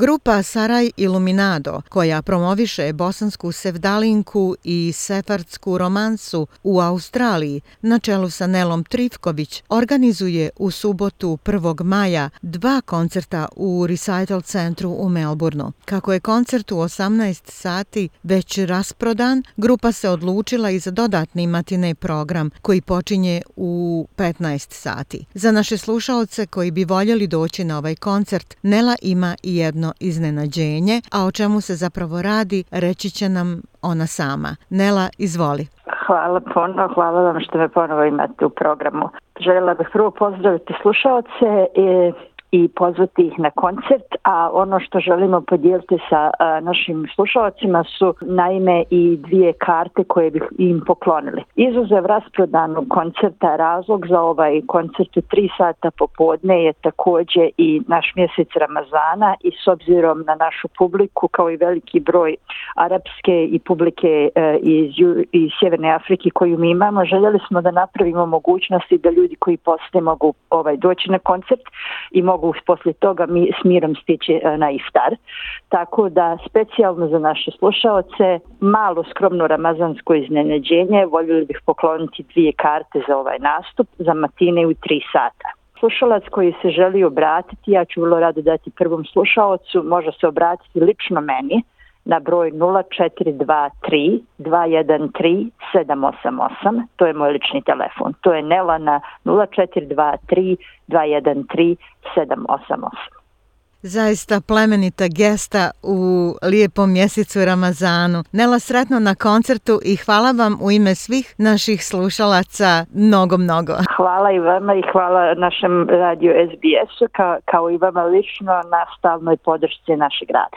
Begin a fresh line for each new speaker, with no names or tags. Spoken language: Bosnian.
Grupa Saraj Iluminado, koja promoviše bosansku sevdalinku i sefardsku romansu u Australiji, na čelu sa Nelom Trivković, organizuje u subotu 1. maja dva koncerta u Recital centru u Melbourneu. Kako je koncert u 18 sati već rasprodan, grupa se odlučila i za dodatni matine program koji počinje u 15 sati. Za naše slušaoce koji bi voljeli doći na ovaj koncert, Nela ima i jedno iznenađenje, a o čemu se zapravo radi reći će nam ona sama. Nela, izvoli.
Hvala puno, hvala vam što me ponovo imate u programu. Željela bih prvo pozdraviti slušalce i i pozvati ih na koncert, a ono što želimo podijeliti sa našim slušalcima su naime i dvije karte koje bi im poklonili. Izuzev rasprodanog koncerta razlog za ovaj koncert u tri sata popodne je također i naš mjesec Ramazana i s obzirom na našu publiku kao i veliki broj arapske i publike e, i iz, Sjeverne Afrike koju mi imamo, željeli smo da napravimo mogućnosti da ljudi koji poslije mogu ovaj doći na koncert i mogu mogu poslije toga mi s mirom stići e, na iftar. Tako da specijalno za naše slušaoce malo skromno ramazansko iznenađenje voljeli bih pokloniti dvije karte za ovaj nastup za matine u tri sata slušalac koji se želi obratiti, ja ću vrlo rado dati prvom slušaocu, može se obratiti lično meni na broj 0423 213 788. To je moj lični telefon. To je Nelana 0423 213 788.
Zaista plemenita gesta u lijepom mjesecu Ramazanu. Nela, sretno na koncertu i hvala vam u ime svih naših slušalaca mnogo, mnogo.
Hvala i vama i hvala našem radio SBS-u kao, i vama lično na stalnoj podršci našeg rada.